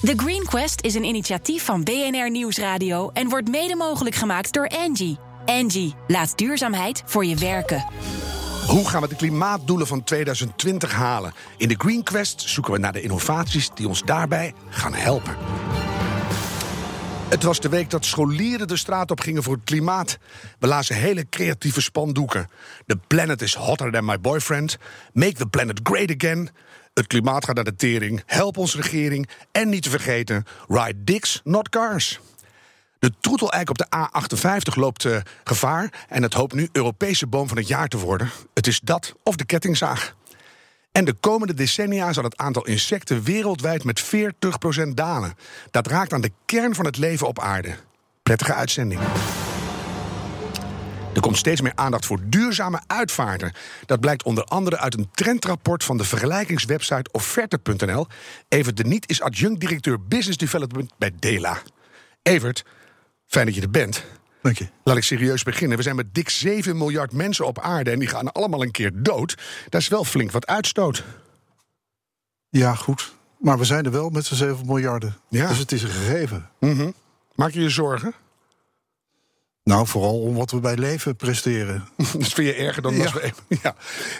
The Green Quest is een initiatief van BNR Nieuwsradio en wordt mede mogelijk gemaakt door Angie. Angie, laat duurzaamheid voor je werken. Hoe gaan we de klimaatdoelen van 2020 halen? In de Green Quest zoeken we naar de innovaties die ons daarbij gaan helpen. Het was de week dat scholieren de straat op gingen voor het klimaat. We lazen hele creatieve spandoeken. The planet is hotter than my boyfriend. Make the planet great again. Het klimaat gaat naar de tering. Help onze regering. En niet te vergeten, ride dicks, not cars. De troetelijk op de A58 loopt uh, gevaar en het hoopt nu Europese boom van het jaar te worden. Het is dat of de kettingzaag. En de komende decennia zal het aantal insecten wereldwijd met 40% dalen. Dat raakt aan de kern van het leven op aarde. Prettige uitzending. Er komt steeds meer aandacht voor duurzame uitvaarten. Dat blijkt onder andere uit een trendrapport van de vergelijkingswebsite offerte.nl. Evert de Niet is adjunct-directeur Business Development bij Dela. Evert, fijn dat je er bent. Dank je. Laat ik serieus beginnen. We zijn met dik 7 miljard mensen op aarde en die gaan allemaal een keer dood. Dat is wel flink wat uitstoot. Ja, goed. Maar we zijn er wel met z'n 7 miljarden. Ja. Dus het is een gegeven. Mm Maak je je zorgen? Nou, vooral om wat we bij leven presteren. dat vind je erger dan ja. we. Ja.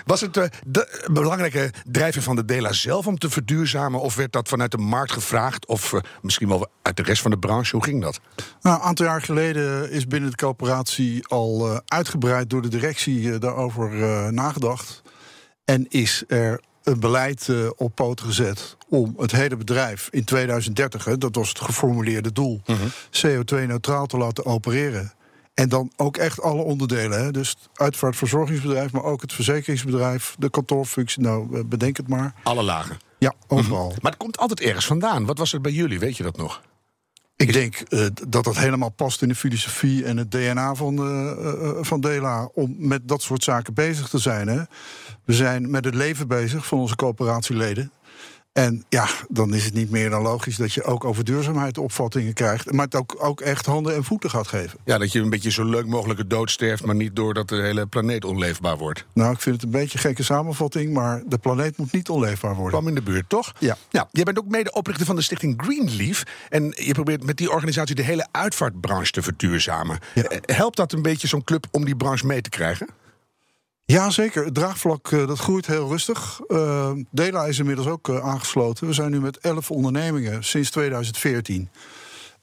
Was het uh, de belangrijke drijfveer van de Dela zelf om te verduurzamen? Of werd dat vanuit de markt gevraagd? Of uh, misschien wel uit de rest van de branche? Hoe ging dat? Nou, een aantal jaar geleden is binnen de coöperatie al uh, uitgebreid door de directie daarover nagedacht. En is er een beleid op poten gezet om het hele bedrijf in 2030, hè, dat was het geformuleerde doel, -huh. CO2-neutraal te laten opereren. En dan ook echt alle onderdelen. Hè? Dus het uitvaartverzorgingsbedrijf, maar ook het verzekeringsbedrijf, de kantoorfunctie. Nou, bedenk het maar. Alle lagen. Ja, overal. Mm -hmm. Maar het komt altijd ergens vandaan. Wat was het bij jullie? Weet je dat nog? Ik denk uh, dat dat helemaal past in de filosofie en het DNA van, uh, van Dela om met dat soort zaken bezig te zijn. Hè. We zijn met het leven bezig van onze coöperatieleden. En ja, dan is het niet meer dan logisch dat je ook over duurzaamheid opvattingen krijgt. Maar het ook, ook echt handen en voeten gaat geven. Ja, dat je een beetje zo leuk mogelijke dood sterft, maar niet doordat de hele planeet onleefbaar wordt. Nou, ik vind het een beetje een gekke samenvatting, maar de planeet moet niet onleefbaar worden. Kwam in de buurt, toch? Ja. ja jij bent ook medeoprichter van de stichting Greenleaf. En je probeert met die organisatie de hele uitvaartbranche te verduurzamen. Ja. Helpt dat een beetje zo'n club om die branche mee te krijgen? Ja, zeker. Het draagvlak uh, dat groeit heel rustig. Uh, Dela is inmiddels ook uh, aangesloten. We zijn nu met 11 ondernemingen sinds 2014.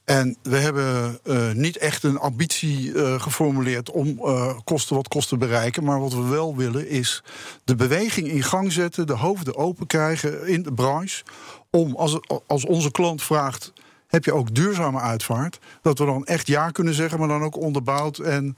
En we hebben niet echt een ambitie geformuleerd om kosten wat kosten te bereiken. Maar wat we wel willen is de beweging in gang zetten, de hoofden open krijgen in de branche. Om als, als onze klant vraagt: heb je ook duurzame uitvaart? Dat we dan echt ja kunnen zeggen, maar dan ook onderbouwd en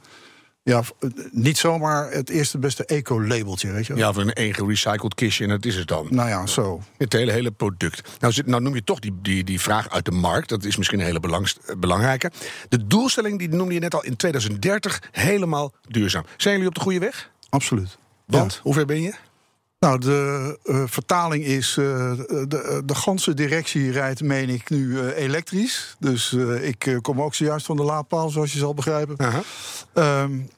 ja, niet zomaar het eerste beste eco-labeltje, weet je Ja, of een één gerecycled kistje en dat is het dan. Nou ja, zo. Het hele, hele product. Nou, zit, nou noem je toch die, die, die vraag uit de markt. Dat is misschien een hele belangst, belangrijke. De doelstelling, die noemde je net al, in 2030 helemaal duurzaam. Zijn jullie op de goede weg? Absoluut. Want, ja. hoe ver ben je? Nou, de uh, vertaling is. Uh, de, de ganse directie rijdt, meen ik, nu uh, elektrisch. Dus ik kom ook zojuist van de laadpaal, zoals je zal begrijpen. -huh. Um,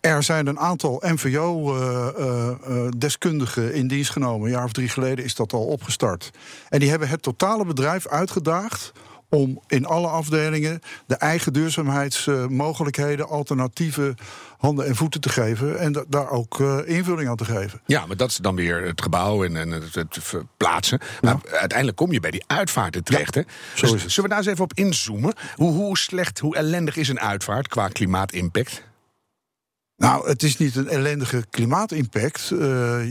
er zijn een aantal MVO-deskundigen in dienst genomen. Een jaar of drie geleden is dat al opgestart. En die hebben het totale bedrijf uitgedaagd om in alle afdelingen de eigen duurzaamheidsmogelijkheden, alternatieve handen en voeten te geven en da daar ook uh, invulling aan te geven. Ja, maar dat is dan weer het gebouw en, en het, het verplaatsen. Maar ja. uiteindelijk kom je bij die uitvaarten terecht. Ja, hè? Dus zullen we daar eens even op inzoomen? Hoe, hoe slecht, hoe ellendig is een uitvaart qua klimaatimpact? Nou, het is niet een ellendige klimaatimpact. Uh,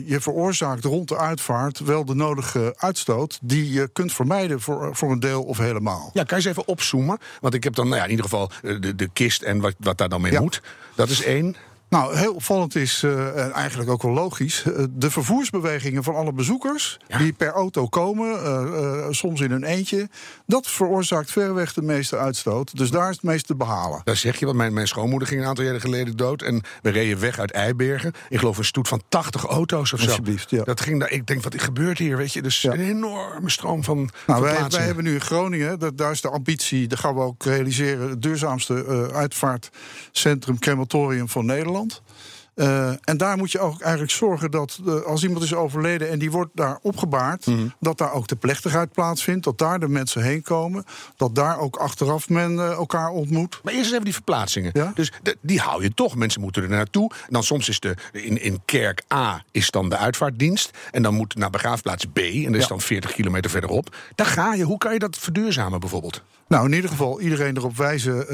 je veroorzaakt rond de uitvaart wel de nodige uitstoot... die je kunt vermijden voor, voor een deel of helemaal. Ja, kan je eens even opzoomen? Want ik heb dan nou ja, in ieder geval de, de kist en wat, wat daar dan mee ja. moet. Dat is één. Nou, heel opvallend is, uh, en eigenlijk ook wel logisch... Uh, de vervoersbewegingen van alle bezoekers... Ja. die per auto komen, uh, soms in hun eentje... dat veroorzaakt verreweg de meeste uitstoot. Dus daar is het meest te behalen. Daar zeg je, want mijn, mijn schoonmoeder ging een aantal jaren geleden dood... en we reden weg uit Eibergen. Ik geloof een stoet van 80 auto's of zo. Alsjeblieft, ja. Dat ging daar, ik denk, wat gebeurt hier, weet je? Dus ja. een enorme stroom van nou, wij, wij hebben nu in Groningen, dat, daar is de ambitie... dat gaan we ook realiseren, het duurzaamste uitvaartcentrum crematorium van Nederland... Nederland. Uh, en daar moet je ook eigenlijk zorgen dat uh, als iemand is overleden en die wordt daar opgebaard, mm -hmm. dat daar ook de plechtigheid plaatsvindt, dat daar de mensen heen komen, dat daar ook achteraf men uh, elkaar ontmoet. Maar eerst eens even die verplaatsingen. Ja? Dus de, die hou je toch. Mensen moeten er naartoe. En dan soms is de in, in kerk A is dan de uitvaartdienst en dan moet naar begraafplaats B en dat is ja. dan 40 kilometer verderop. Daar ga je. Hoe kan je dat verduurzamen bijvoorbeeld? Nou, in ieder geval iedereen erop wijzen: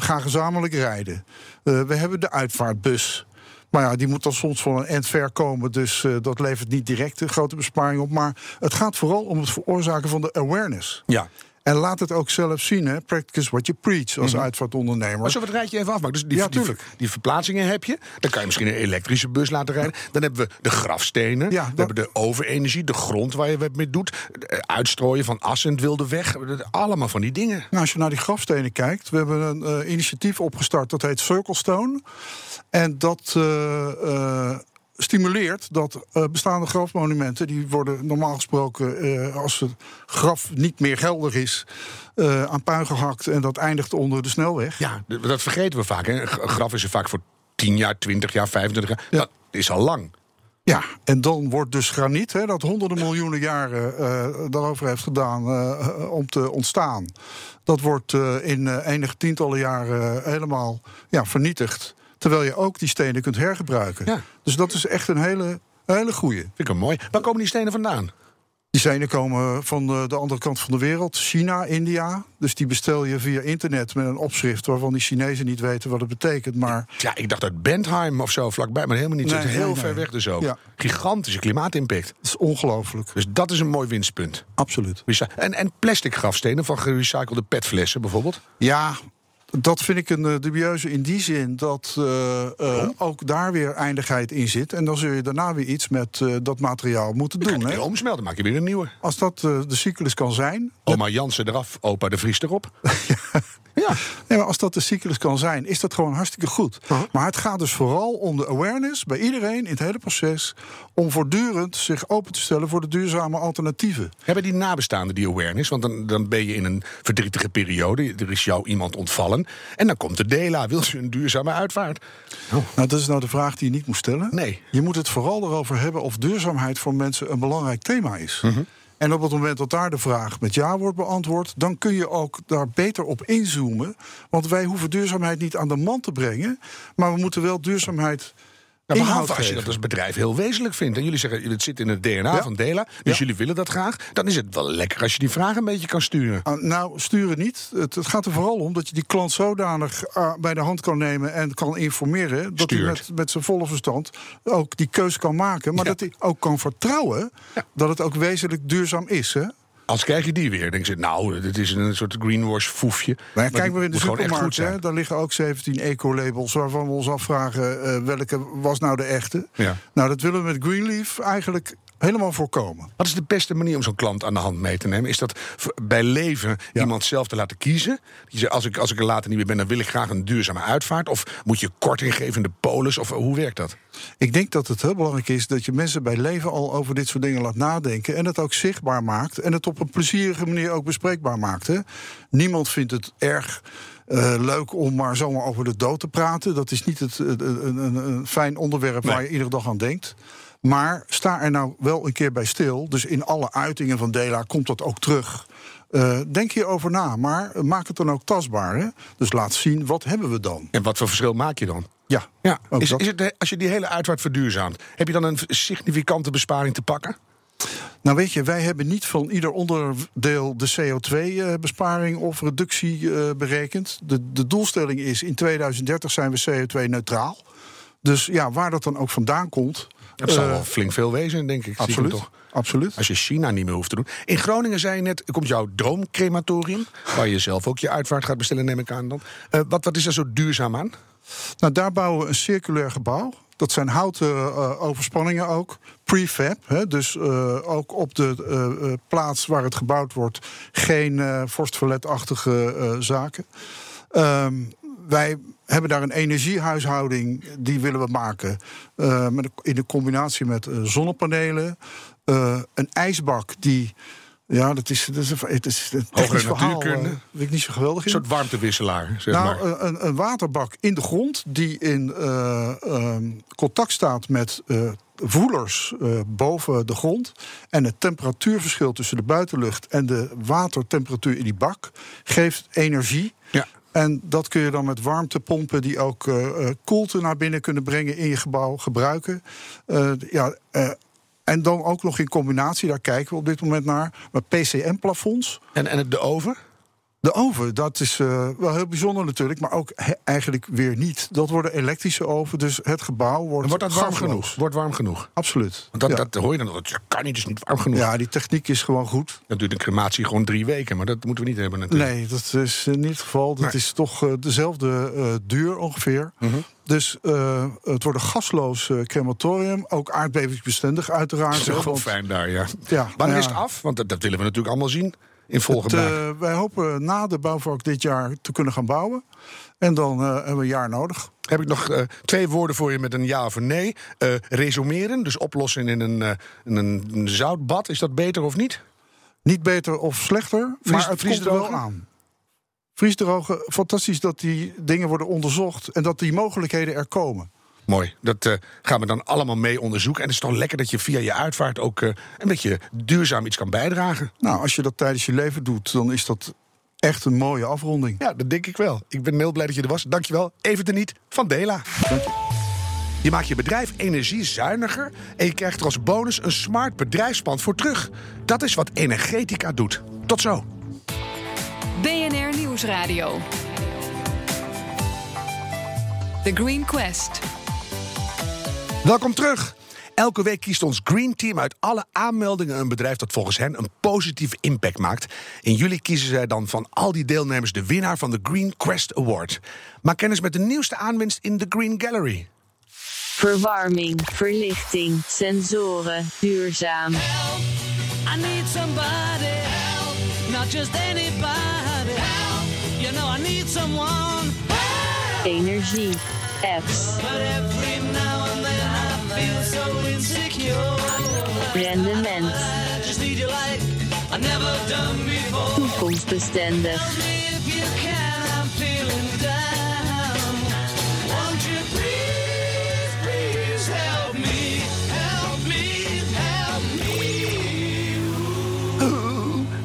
ga gezamenlijk rijden. we hebben de uitvaartbus. Maar ja, die moet dan soms van een end ver komen. Dus uh, dat levert niet direct een grote besparing op. Maar het gaat vooral om het veroorzaken van de awareness. Ja. En laat het ook zelf zien, hè? Practice what you preach als mm -hmm. uitvaartondernemer. Maar zo wat rijd je even afmaken. Dus die, ja, die, die, verplaatsingen heb je. Dan kan je misschien een elektrische bus laten rijden. Dan hebben we de grafstenen. Ja, we hebben de overenergie, de grond waar je wat mee doet. Uitstrooien van as het wilde weg. Allemaal van die dingen. Nou, als je naar die grafstenen kijkt. We hebben een uh, initiatief opgestart dat heet Circlestone. En dat uh, uh, stimuleert dat uh, bestaande grafmonumenten, die worden normaal gesproken, uh, als het graf niet meer geldig is, uh, aan puin gehakt en dat eindigt onder de snelweg. Ja, dat vergeten we vaak. Hè. Een graf is er vaak voor 10 jaar, 20 jaar, 25 jaar. Ja. Dat is al lang. Ja, en dan wordt dus graniet, hè, dat honderden miljoenen jaren uh, daarover heeft gedaan uh, om te ontstaan, dat wordt uh, in enige tientallen jaren helemaal ja, vernietigd. Terwijl je ook die stenen kunt hergebruiken. Ja. Dus dat is echt een hele, hele goeie. Vind ik hem mooi. Waar komen die stenen vandaan? Die stenen komen van de, de, andere kant van de wereld, China, India. Dus die bestel je via internet met een opschrift waarvan die Chinezen niet weten wat het betekent. Maar... Ja, ik dacht uit Bentheim of zo vlakbij, maar helemaal niet. Nee, het is heel nee, ver nee. weg dus ook. Ja. Gigantische klimaatimpact. Dat is ongelooflijk. Dus dat is een mooi winstpunt. Absoluut. En, en plastic grafstenen van gerecyclede petflessen bijvoorbeeld? Ja, dat vind ik een uh, dubieuze in die zin dat uh, uh, ook daar weer eindigheid in zit. En dan zul je daarna weer iets met dat materiaal moeten doen. Je omsmelten, maak je weer een nieuwe. Als dat de cyclus kan zijn. Oma Jansen eraf, opa de Vries erop. Ja, nee, maar als dat de cyclus kan zijn, is dat gewoon hartstikke goed. Uh -huh. Maar het gaat dus vooral om de awareness bij iedereen in het hele proces. om voortdurend zich open te stellen voor de duurzame alternatieven. Hebben die nabestaanden die awareness? Want dan, dan ben je in een verdrietige periode. Er is jou iemand ontvallen. En dan komt de DELA. Wil ze een duurzame uitvaart? Oh. Nou, dat is nou de vraag die je niet moet stellen. Nee. Je moet het vooral erover hebben of duurzaamheid voor mensen een belangrijk thema is. Uh -huh. En op het moment dat daar de vraag met ja wordt beantwoord, dan kun je ook daar beter op inzoomen. Want wij hoeven duurzaamheid niet aan de man te brengen, maar we moeten wel duurzaamheid. Ja, behalve als je dat als bedrijf heel wezenlijk vindt. En jullie zeggen, het zit in het DNA ja. van Dela. Dus ja. jullie willen dat graag. Dan is het wel lekker als je die vraag een beetje kan sturen. Uh, nou, sturen niet. Het, het, gaat er vooral om dat je die klant zodanig uh, bij de hand kan nemen en kan informeren. Dat hij met, met zijn volle verstand ook die keuze kan maken. Maar dat hij ook kan vertrouwen dat het ook wezenlijk duurzaam is. Hè? Als krijg je die weer. denk je, nou, dit is een soort greenwash foefje. Maar, maar kijk maar in de supermarkt, hè, daar liggen ook 17 eco-labels... waarvan we ons afvragen uh, welke was nou de echte. Ja. Nou, dat willen we met Greenleaf eigenlijk helemaal voorkomen. Wat is de beste manier om zo'n klant aan de hand mee te nemen? Is dat bij leven ja. iemand zelf te laten kiezen? Je zegt, als ik, als ik er later niet meer ben, dan wil ik graag een duurzame uitvaart. Of moet je korting geven in de polis? Of hoe werkt dat? Ik denk dat het heel belangrijk is dat je mensen bij leven al over dit soort dingen laat nadenken. En het ook zichtbaar maakt. En het op een plezierige manier ook bespreekbaar maakt. Hè? Niemand vindt het erg. Uh, leuk om maar zomaar over de dood te praten. Dat is niet het, een, een, een fijn onderwerp nee. waar je iedere dag aan denkt. Maar sta er nou wel een keer bij stil. Dus in alle uitingen van Dela komt dat ook terug. Uh, denk hierover na, maar maak het dan ook tastbaar. Hè? Dus laat zien, wat hebben we dan? En wat voor verschil maak je dan? Ja, ja. Is, is het, als je die hele uitvaart verduurzaamt... heb je dan een significante besparing te pakken? Nou weet je, wij hebben niet van ieder onderdeel de CO2-besparing of reductie uh, berekend. De, de doelstelling is in 2030 zijn we CO2-neutraal. Dus ja, waar dat dan ook vandaan komt... Dat zal wel flink veel wezen, denk ik. Absoluut. Toch. Absoluut. Als je China niet meer hoeft te doen. In Groningen zei je net, komt jouw droomcrematorium. waar je zelf ook je uitvaart gaat bestellen, neem ik aan dan. Uh, wat, wat is er zo duurzaam aan? Nou, daar bouwen we een circulair gebouw. Dat zijn houten uh, overspanningen ook. Prefab. Hè, dus uh, ook op de uh, plaats waar het gebouwd wordt. geen vorstverletachtige zaken. Um, wij hebben daar een energiehuishouding, die willen we maken. Uh, met, in de combinatie met uh, zonnepanelen. Uh, een ijsbak die Ja, dat is, dat is, een- het is een Hogere technisch verhaal. eh, weet ik niet zo geweldig Een in. soort warmtewisselaar, zeg nou, maar. een, een waterbak in de grond die in eh, ehm, contact staat met eh, voelers eh, boven de grond. En het temperatuurverschil tussen de buitenlucht en de watertemperatuur in die bak geeft energie. Ja. En dat kun je dan met warmtepompen die ook eh, koelte naar binnen kunnen brengen in je gebouw gebruiken. Eh, ja, en dan ook nog in combinatie, daar kijken we op dit moment naar, met PCM-plafonds. En, en de oven? De oven, dat is eh, wel heel bijzonder natuurlijk, maar ook he- eigenlijk weer niet. Dat worden elektrische oven, dus het gebouw wordt, En wordt dat warm genoeg? Wordt warm genoeg? Absoluut. Want dat, ja. dat hoor je dan. Dat kan niet, is niet warm genoeg. ja, die techniek is gewoon goed. Dat duurt een crematie gewoon drie weken, maar dat moeten we niet hebben natuurlijk. Nee, dat is niet het geval. Dat Nee. is toch eh, dezelfde eh, duur ongeveer. Mhm. Dus het wordt een gasloos crematorium. Ook aardbevingsbestendig uiteraard. Dat is wel fijn daar, ja. Ja, ja. is het af? Want dat, dat willen we natuurlijk allemaal zien in volgende Het, eh, wij hopen na de bouwvak dit jaar te kunnen gaan bouwen. En dan eh, hebben we een jaar nodig. Heb ik nog eh, twee woorden voor je met een ja of een nee. Eh, resumeren, dus oplossen in een, eh, in een, zoutbad. Is dat beter of niet? Niet beter of slechter, Vries- maar het komt er wel aan. Vriesdrogen, fantastisch dat die dingen worden onderzocht... en dat die mogelijkheden er komen. Mooi, dat eh, gaan we dan allemaal mee onderzoeken. En het is toch lekker dat je via je uitvaart ook eh, een beetje duurzaam iets kan bijdragen. Nou, als je dat tijdens je leven doet, dan is dat echt een mooie afronding. Ja, dat denk ik wel. Ik ben heel blij dat je er was. Dankjewel. Even te niet van Dela. Je maakt je bedrijf energiezuiniger en je krijgt er als bonus een smart bedrijfspand voor terug. Dat is wat Energetica doet. Tot zo. BNR Nieuwsradio. The Green Quest. Welkom terug. Elke week kiest ons Green Team uit alle aanmeldingen een bedrijf dat volgens hen een positieve impact maakt. In juli kiezen zij dan van al die deelnemers de winnaar van de Green Quest Award. Maak kennis met de nieuwste aanwinst in de Green Gallery. Verwarming, verlichting, sensoren, duurzaam. I need somebody help, not just anybody help. You know I need someone help. Energie, apps, feel so insecure. rendement, I just need you like I never done before. toekomstbestendig.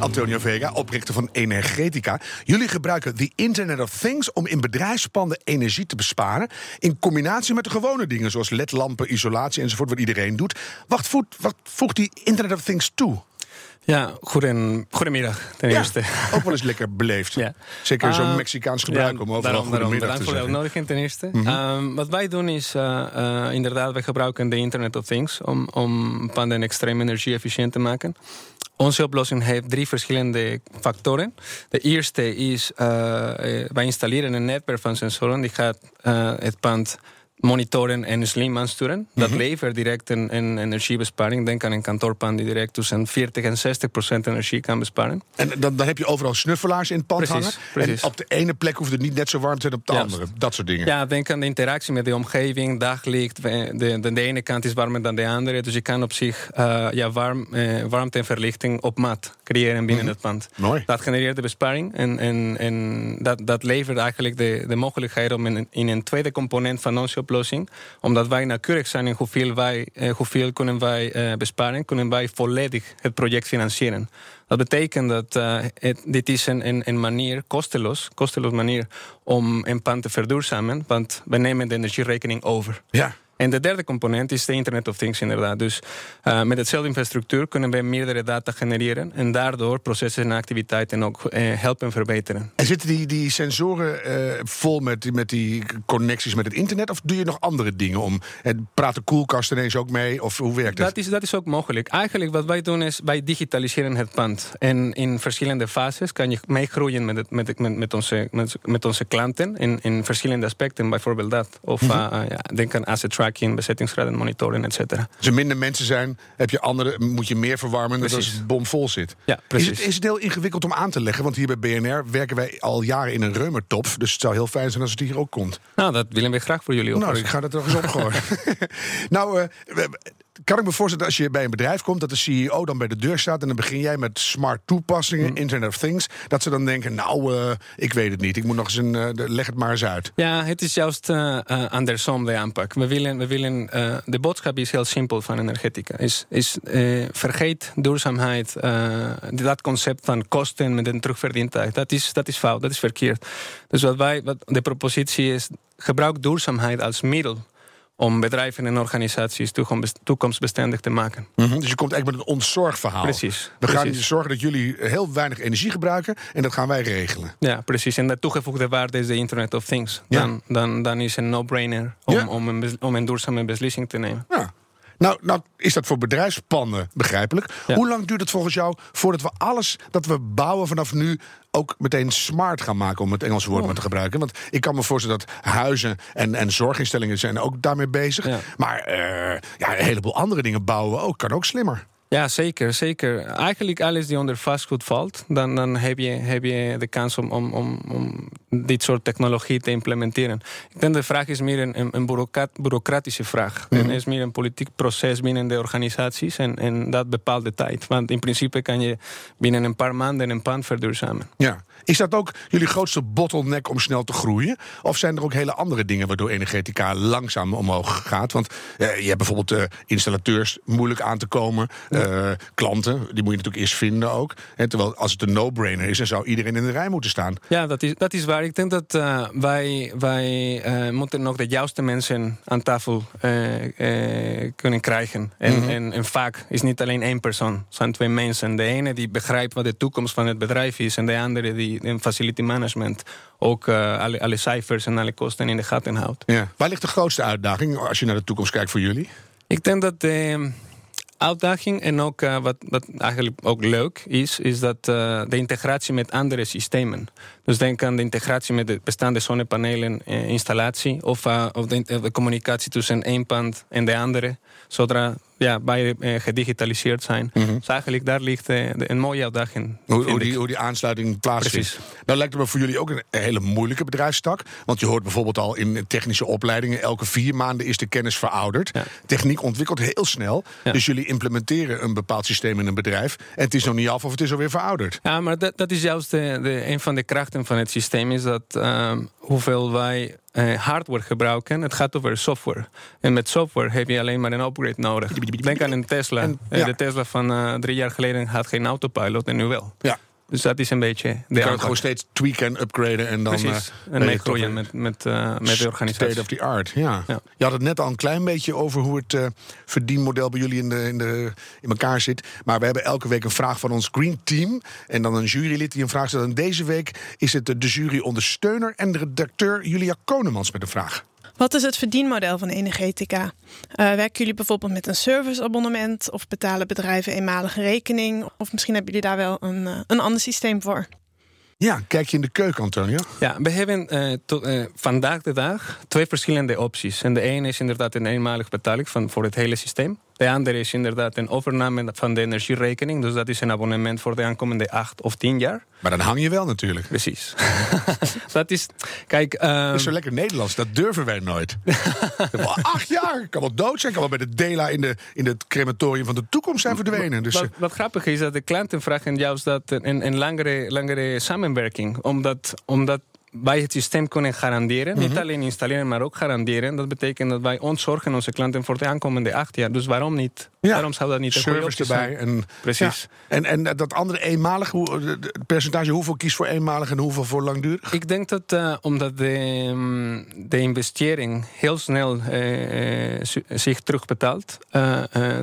Antonio Vega, oprichter van Energetica. Jullie gebruiken the Internet of Things om in bedrijfspanden energie te besparen. In combinatie met de gewone dingen zoals ledlampen, isolatie enzovoort, wat iedereen doet. Wat voegt, wat voegt die Internet of Things toe? Ja, goeden, goedemiddag ten Ja, eerste. ook wel eens lekker beleefd. Ja. Zeker zo'n Ah, Mexicaans gebruik ja, om overal daarom, daarom, goedemiddag bedankt te voor de zeggen. uitnodiging ten eerste. Ehm, wat wij doen is eh, eh, inderdaad, wij gebruiken de Internet of Things om, om panden extreem energie-efficiënt te maken. Onze oplossing heeft drie verschillende factoren. De eerste is, eh, wij installeren een netwerk van sensoren die gaat het pand monitoren en slim aansturen. Dat levert direct een, een energiebesparing. Denk aan een kantoorpand die direct tussen 40 en 60 procent energie kan besparen. En dan, dan heb je overal snuffelaars in het pand Precies, hangen. precies. En op de ene plek hoeft het niet net zo warm te zijn op de Juist. andere. Dat soort dingen. Ja, denk aan de interactie met de omgeving, daglicht. De, de, de ene kant is warmer dan de andere. Dus je kan op zich eh, ja, warm, eh, warmte en verlichting op maat creëren binnen het pand. Mooi. Dat genereert de besparing. En, en, en dat, dat levert eigenlijk de, de mogelijkheid om in, in een tweede component van onze oplossing, omdat wij nauwkeurig zijn in hoeveel, wij, eh, hoeveel kunnen wij eh, besparen, kunnen wij volledig het project financieren. Dat betekent dat eh, het, dit is een, een, een manier, kosteloos, kosteloos manier om een pand te verduurzamen, want we nemen de energierekening over. Ja. En de derde component is de Internet of Things inderdaad. Dus eh, met hetzelfde infrastructuur kunnen we meerdere data genereren en daardoor processen en activiteiten ook eh, helpen verbeteren. En zitten die, die sensoren eh, vol met, die- met die connecties met het internet? Of doe je nog andere dingen om? En praat de koelkast ineens ook mee? Of hoe werkt het? Dat is, dat is ook mogelijk. Eigenlijk wat wij doen is, wij digitaliseren het pand. En in verschillende fases kan je meegroeien met, het, met, met, met, onze, met, met onze klanten in, in verschillende aspecten, bijvoorbeeld dat. Of eh, ja, denk aan asset tracking, bezettingsgraden monitoren, et cetera. Als er minder mensen zijn, heb je andere, moet je meer verwarmen dan als het bomvol zit. Ja, Is precies. het, is het heel ingewikkeld om aan te leggen? Want hier bij BNR werken wij al jaren in een reumertop. Dus het zou heel fijn zijn als het hier ook komt. Nou, dat willen we graag voor jullie Nou, oplossen. ik ga dat toch eens opgooien. nou, we- kan ik me voorstellen als je bij een bedrijf komt, dat de CEO dan bij de deur staat en dan begin jij met smart toepassingen, Internet of Things, dat ze dan denken, nou, eh, ik weet het niet, ik moet nog eens een, eh, leg het maar eens uit. Ja, het is juist eh, andersom de aanpak. We willen, we willen, de boodschap is heel simpel van energetica. Is, is, vergeet duurzaamheid, dat concept van kosten met een terugverdientijd. Dat is, dat is fout, dat is verkeerd. Dus wat wij, wat de propositie is, gebruik duurzaamheid als middel om bedrijven en organisaties toekomst- toekomstbestendig te maken. Mhm, Dus je komt eigenlijk met een ontzorgverhaal. Precies, We gaan precies. zorgen dat jullie heel weinig energie gebruiken en dat gaan wij regelen. Ja, precies. En de toegevoegde waarde is de Internet of Things. Ja. Dan, dan, dan is een no-brainer om, Ja. om, een, om een duurzame beslissing te nemen. Ja. Nou, nou is dat voor bedrijfspanden begrijpelijk. Ja. Hoe lang duurt het volgens jou voordat we alles dat we bouwen vanaf nu ook meteen smart gaan maken, om het Engelse woord maar te gebruiken? Want ik kan me voorstellen dat huizen en, en zorginstellingen zijn ook daarmee bezig. Ja. Maar eh, ja, een heleboel andere dingen bouwen we ook, kan ook slimmer. Ja, zeker, zeker. Eigenlijk alles die onder vastgoed valt, dan, dan heb, je, heb je de kans om, om, om, om dit soort technologie te implementeren. Ik denk de vraag is meer een, een, een bureaucrat- bureaucratische vraag. Mhm. Het is meer een politiek proces binnen de organisaties en, en dat bepaalt de tijd. Want in principe kan je binnen een paar maanden een pand verduurzamen. Ja. Is dat ook jullie grootste bottleneck om snel te groeien? Of zijn er ook hele andere dingen waardoor energetica langzaam omhoog gaat? Want eh, je hebt bijvoorbeeld eh, installateurs moeilijk aan te komen. Eh, klanten, die moet je natuurlijk eerst vinden ook. Hè, terwijl als het een no-brainer is, dan zou iedereen in de rij moeten staan. Ja, dat is, dat is waar. Ik denk dat eh, wij, wij eh, moeten nog de juiste mensen aan tafel kunnen krijgen. En, en, en vaak is niet alleen één persoon, het zijn twee mensen. De ene die begrijpt wat de toekomst van het bedrijf is, en de andere die in facility management ook alle, alle cijfers en alle kosten in de gaten houdt. Ja. Waar ligt de grootste uitdaging als je naar de toekomst kijkt voor jullie? Ik denk dat de uitdaging en ook eh, wat, wat eigenlijk ook leuk is, is dat eh, de integratie met andere systemen. Dus denk aan de integratie met de bestaande zonnepanelen eh, installatie of, of de, communicatie tussen één pand en de andere, zodra ja, beide eh, gedigitaliseerd zijn. Dus eigenlijk daar ligt eh, de- een mooie uitdaging. Hoe, hoe, die, hoe die aansluiting plaatsvindt. Nou lijkt het me voor jullie ook een hele moeilijke bedrijfstak. Want je hoort bijvoorbeeld al in technische opleidingen... elke vier maanden is de kennis verouderd. Ja. Techniek ontwikkelt heel snel. Ja. Dus jullie implementeren een bepaald systeem in een bedrijf... en het is nog niet af of het is alweer verouderd. Ja, maar dat, dat is juist de, de, een van de krachten van het systeem, is dat ehm, hoeveel wij eh, hardware gebruiken, het gaat over software. En met software heb je alleen maar een upgrade nodig. Denk aan een Tesla. En- Eh, ja. De Tesla van eh, drie jaar geleden had geen autopilot en nu wel. Ja. Dus dat is een beetje de Je kan het gewoon steeds tweaken en upgraden... en dan Precies. eh, en met, met, eh, met de State organisatie. of the art, ja. Ja. Je had het net al een klein beetje over hoe het eh, verdienmodel bij jullie in, de, in, de, in elkaar zit. Maar we hebben elke week een vraag van ons Green Team. En dan een jurylid die een vraag stelt. En deze week is het de jury ondersteuner en de redacteur Julia Konemans met een vraag. Wat is het verdienmodel van Energetica? Eh, werken jullie bijvoorbeeld met een serviceabonnement of betalen bedrijven eenmalige rekening? Of misschien hebben jullie daar wel een, eh, een ander systeem voor? Ja, kijk je in de keuken, Antonio. Ja, we hebben eh, tot, eh, vandaag de dag twee verschillende opties. En de ene is inderdaad een eenmalig betaling van, voor het hele systeem. De andere is inderdaad een overname van de energierekening. Dus dat is een abonnement voor de aankomende acht of tien jaar. Maar dan hang je wel natuurlijk. Precies. dat is, kijk... ehm, Dat is zo lekker Nederlands, dat durven wij nooit. Acht jaar, ik kan wel dood zijn, ik kan wel bij de Dela in, de, in het crematorium van de toekomst zijn verdwenen. Dus, wat, eh, wat grappig is dat de klanten vragen juist dat een, een langere, langere samenwerking. Omdat, omdat wij het systeem kunnen garanderen. Mhm. Niet alleen installeren, maar ook garanderen. Dat betekent dat wij ontzorgen onze klanten voor de aankomende acht jaar. Dus waarom niet? Ja. Waarom zou dat niet een service erbij. En, Precies. Ja. En, en dat andere eenmalig, hoe, percentage, hoeveel kiest voor eenmalig en hoeveel voor langdurig? Ik denk dat eh, omdat de, mm, de investering heel snel eh, eh, zich terugbetaalt,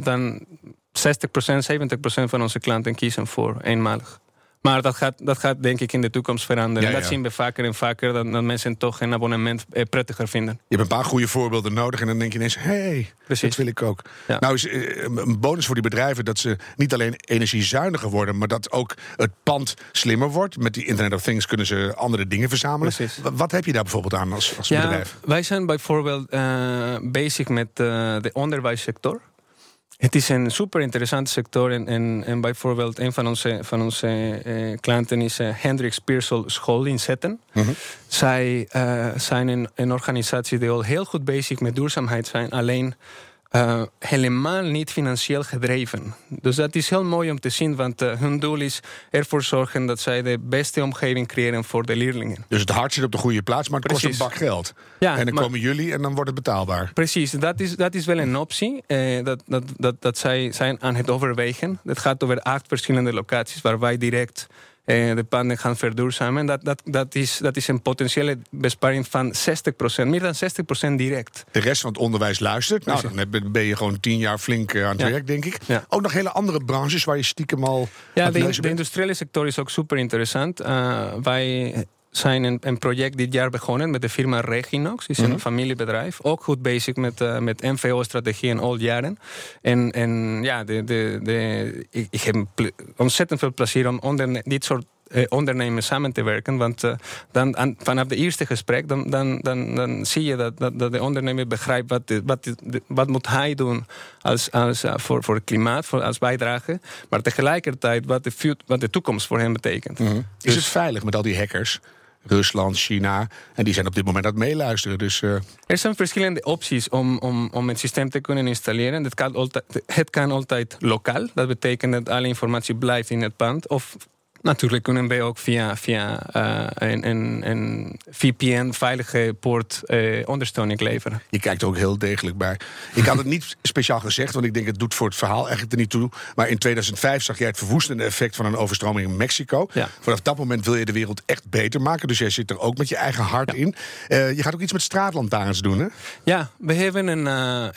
dan 60%, 70% van onze klanten kiezen voor eenmalig. Maar dat gaat, dat gaat denk ik in de toekomst veranderen. Ja, Dat zien we vaker en vaker, dat, dat mensen toch een abonnement eh, prettiger vinden. Je hebt een paar goede voorbeelden nodig en dan denk je ineens, hé, hey, Precies. dat wil ik ook. Nou is eh, een bonus voor die bedrijven dat ze niet alleen energiezuiniger worden, maar dat ook het pand slimmer wordt. Met die Internet of Things kunnen ze andere dingen verzamelen. Precies. Wa- Wat heb je daar bijvoorbeeld aan als, als bedrijf? wij zijn bijvoorbeeld eh, bezig met de onderwijssector. Het is een super interessante sector. En, en, en bijvoorbeeld een van onze, van onze eh, klanten is eh, Hendricks Pearsall School in Zetten. Zij eh, zijn een, een organisatie die al heel goed bezig met duurzaamheid zijn. Alleen eh, helemaal niet financieel gedreven. Dus dat is heel mooi om te zien, want eh, hun doel is ervoor zorgen dat zij de beste omgeving creëren voor de leerlingen. Dus het hart zit op de goede plaats, maar het kost een bak geld. Ja, en dan maar- komen jullie en dan wordt het betaalbaar. Precies, dat is, dat is wel een optie. eh, dat, dat, dat, dat zij zijn aan het overwegen. Het gaat over acht verschillende locaties waar wij direct de panden gaan verduurzamen. Dat, dat, dat, is, dat is een potentiële besparing van 60%, meer dan 60% direct. De rest van het onderwijs luistert. Nou, dan ben je gewoon tien jaar flink eh, aan het Ja. werk, denk ik. Ja. Ook nog hele andere branches waar je stiekem al Ja, de, de industriële sector is ook super interessant. Eh, wij zijn een, een project dit jaar begonnen met de firma Reginox. is een Mhm. familiebedrijf. Ook goed bezig met, eh, met MVO-strategieën al jaren. En, en ja, de, de, de, ik, ik heb ontzettend veel plezier om onder dit soort eh, ondernemers samen te werken. Want eh, dan, aan, vanaf de eerste gesprek dan, dan, dan, dan zie je dat, dat, dat de ondernemer begrijpt wat, wat, wat moet hij doen als, als, eh, voor, voor het klimaat, voor, als bijdrage. Maar tegelijkertijd wat de, wat de toekomst voor hem betekent. Is Dus- het veilig met al die hackers? Rusland, China. En die zijn op dit moment aan het meeluisteren. Dus eh, Er zijn verschillende opties om, om, om het systeem te kunnen installeren. Het kan, altijd, het kan altijd lokaal. Dat betekent dat alle informatie blijft in het pand. Of natuurlijk kunnen wij ook via, via eh, een, een, een VPN-veilige poort eh, ondersteuning leveren. je kijkt er ook heel degelijk bij. Ik had het niet speciaal gezegd, want ik denk het doet voor het verhaal eigenlijk er niet toe. Maar in 2005 zag jij het verwoestende effect van een overstroming in Mexico. Ja. Vanaf dat moment wil je de wereld echt beter maken. Dus jij zit er ook met je eigen hart in. Eh, je gaat ook iets met straatlantaarns doen, hè? Ja, we hebben een,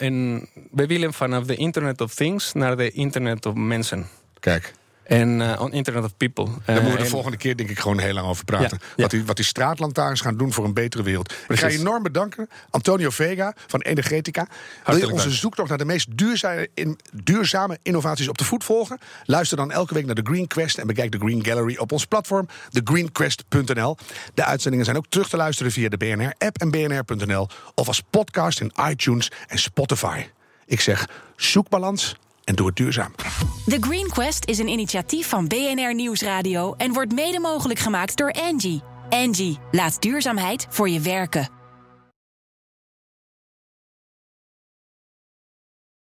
een. We willen vanaf de Internet of Things naar de Internet of Mensen. Kijk. En eh, on Internet of People. Daar moeten we de en- volgende keer denk ik gewoon heel lang over praten. Ja, ja. Wat, die, wat die straatlantaarns gaan doen voor een betere wereld. Ik ga je enorm bedanken. Antonio Vega van Energetica. Wil je Hartelijk onze dank. zoektocht naar de meest duurzame, in, duurzame innovaties op de voet volgen? Luister dan elke week naar de Green Quest en bekijk de Green Gallery op ons platform, thegreenquest.nl. De uitzendingen zijn ook terug te luisteren via de BNR-app en bnr.nl of als podcast in iTunes en Spotify. Ik zeg, zoek balans en doe het duurzaam. The Green Quest is een initiatief van BNR Nieuwsradio en wordt mede mogelijk gemaakt door Angie. Angie, laat duurzaamheid voor je werken.